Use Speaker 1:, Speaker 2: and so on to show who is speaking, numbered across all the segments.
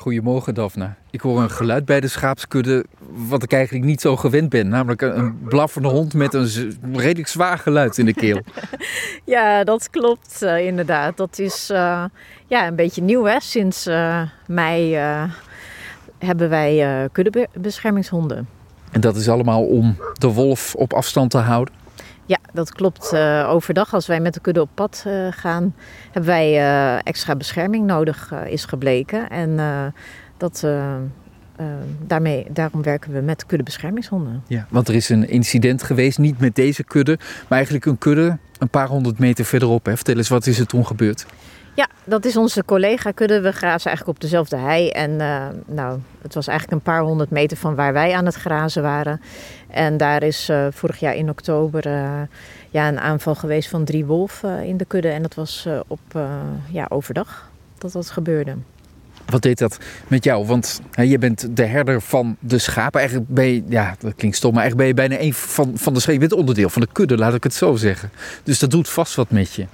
Speaker 1: Goedemorgen, Daphne. Ik hoor een geluid bij de schaapskudde wat ik eigenlijk niet zo gewend ben. Namelijk een, blaffende hond met een redelijk zwaar geluid in de keel.
Speaker 2: Ja, dat klopt eh, inderdaad. Dat is eh, ja, een beetje nieuw hè. Sinds eh, mei hebben wij kuddebeschermingshonden.
Speaker 1: En dat is allemaal om de wolf op afstand te houden.
Speaker 2: Ja, dat klopt. Eh, overdag als wij met de kudde op pad eh, gaan, hebben wij eh, extra bescherming nodig, is gebleken. En dat, daarmee, daarom werken we met kuddebeschermingshonden.
Speaker 1: Ja, want er is een incident geweest, niet met deze kudde, maar eigenlijk een kudde een paar honderd meter verderop. Hè. Vertel eens, wat is er toen gebeurd?
Speaker 2: Ja, dat is onze collega-kudde. We grazen eigenlijk op dezelfde hei. En eh, nou, het was eigenlijk een paar honderd meter van waar wij aan het grazen waren. En daar is eh, vorig jaar in oktober eh, ja, een aanval geweest van drie wolven in de kudde. En dat was op ja, overdag dat dat gebeurde.
Speaker 1: Wat deed dat met jou? Want hè, je bent de herder van de schapen. Eigenlijk ben je, ja, dat klinkt stom, maar eigenlijk ben je bijna een van, van de schapen. Je bent onderdeel van de kudde, laat ik het zo zeggen. Dus dat doet vast wat met je.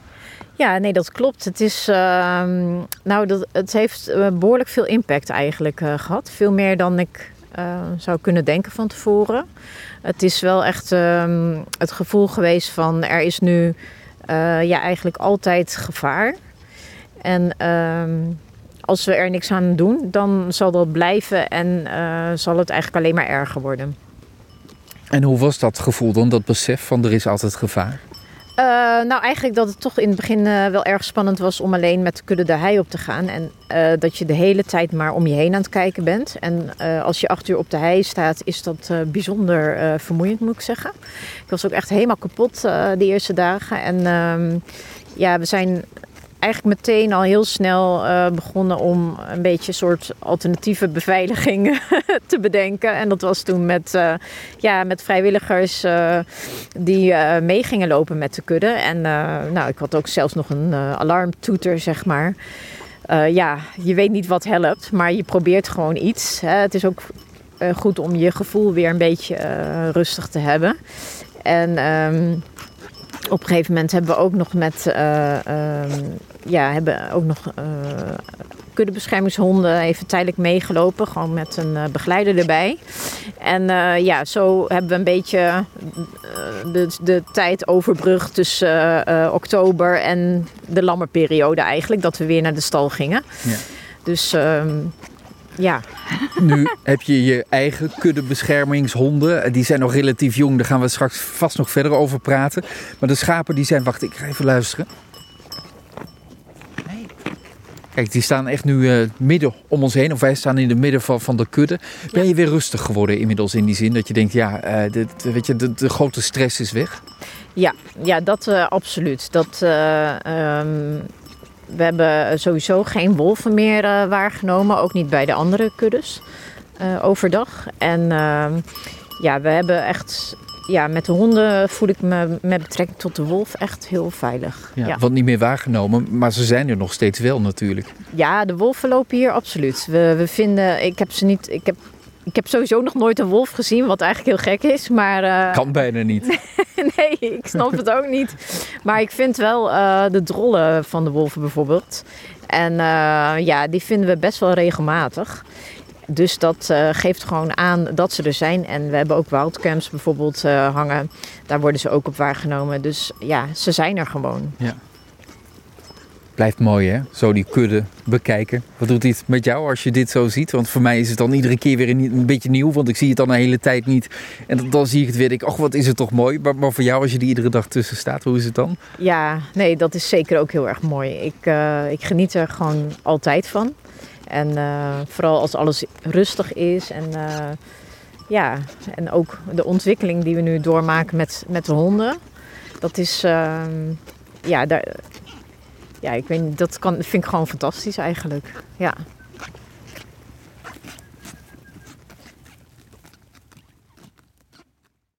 Speaker 2: Ja, nee, dat klopt. Het, is, ehm, nou, dat, het heeft eh, behoorlijk veel impact eigenlijk eh, gehad. Veel meer dan ik eh, zou kunnen denken van tevoren. Het is wel echt ehm, het gevoel geweest van er is nu eh, ja, eigenlijk altijd gevaar. En ehm, als we er niks aan doen, dan zal dat blijven en zal het eigenlijk alleen maar erger worden.
Speaker 1: En hoe was dat gevoel dan, dat besef van er is altijd gevaar?
Speaker 2: Eh, nou, eigenlijk dat het toch in het begin eh, wel erg spannend was om alleen met de kudde de hei op te gaan. En eh, dat je de hele tijd maar om je heen aan het kijken bent. En als je acht uur op de hei staat, is dat bijzonder vermoeiend, moet ik zeggen. Ik was ook echt helemaal kapot de eerste dagen. En ehm, ja, we zijn eigenlijk meteen al heel snel eh, begonnen om een beetje een soort alternatieve beveiliging te bedenken. En dat was toen met, eh, ja, met vrijwilligers eh, die mee gingen lopen met de kudde. En nou, ik had ook zelfs nog een alarmtoeter, zeg maar. Ja, je weet niet wat helpt, maar je probeert gewoon iets. Hè. Het is ook goed om je gevoel weer een beetje rustig te hebben. En ehm, op een gegeven moment hebben we ook nog met eh, ehm, ja, hebben ook nog eh, kuddebeschermingshonden even tijdelijk meegelopen, gewoon met een eh, begeleider erbij. En ja, zo hebben we een beetje de, de tijd overbrugd tussen oktober en de lammerperiode eigenlijk, dat we weer naar de stal gingen.
Speaker 1: Ja.
Speaker 2: Dus ehm, ja,
Speaker 1: Nu heb je je eigen kuddebeschermingshonden. Die zijn nog relatief jong, daar gaan we straks vast nog verder over praten. Maar de schapen die zijn... Wacht, ik ga even luisteren. Kijk, die staan echt nu eh, midden om ons heen. Of wij staan in het midden van, van de kudde. Ben je weer rustig geworden inmiddels in die zin? Dat je denkt, ja, eh, de, de- weet je, de, de grote stress is weg.
Speaker 2: Ja, ja dat eh, absoluut. Dat, eh, ehm, we hebben sowieso geen wolven meer eh, waargenomen, ook niet bij de andere kuddes eh, overdag. En ehm, ja, we hebben echt, ja, met de honden voel ik me met betrekking tot de wolf echt heel veilig.
Speaker 1: Ja,
Speaker 2: Ja,
Speaker 1: Want niet meer waargenomen, maar ze zijn er nog steeds wel natuurlijk.
Speaker 2: ja de wolven lopen hier absoluut. We, we vinden, ik heb ze niet, ik heb, ik heb sowieso nog nooit een wolf gezien, wat eigenlijk heel gek is. Maar, eh,
Speaker 1: Kan bijna niet.
Speaker 2: nee, ik snap het ook niet. Maar ik vind wel eh, de drollen van de wolven bijvoorbeeld. En eh, ja, die vinden we best wel regelmatig. Dus dat geeft gewoon aan dat ze er zijn. En we hebben ook wildcamps bijvoorbeeld hangen. Daar worden ze ook op waargenomen. Dus ja, ze zijn er gewoon.
Speaker 1: Blijft mooi hè, zo die kudde bekijken. Wat doet dit met jou als je dit zo ziet? Want voor mij is het dan iedere keer weer een, beetje nieuw, want ik zie het dan een hele tijd niet. En dan, zie ik het weer, ik, oh wat is het toch mooi. Maar, maar voor jou als je die iedere dag tussen staat, hoe is het dan?
Speaker 2: Ja, nee, dat is zeker ook heel erg mooi. Ik, eh, ik geniet er gewoon altijd van. En eh, vooral als alles rustig is. En eh, ja, en ook de ontwikkeling die we nu doormaken met, met de honden. Dat is, ehm, ja, daar, ja, ik weet niet, dat kan, vind ik gewoon fantastisch eigenlijk. Ja.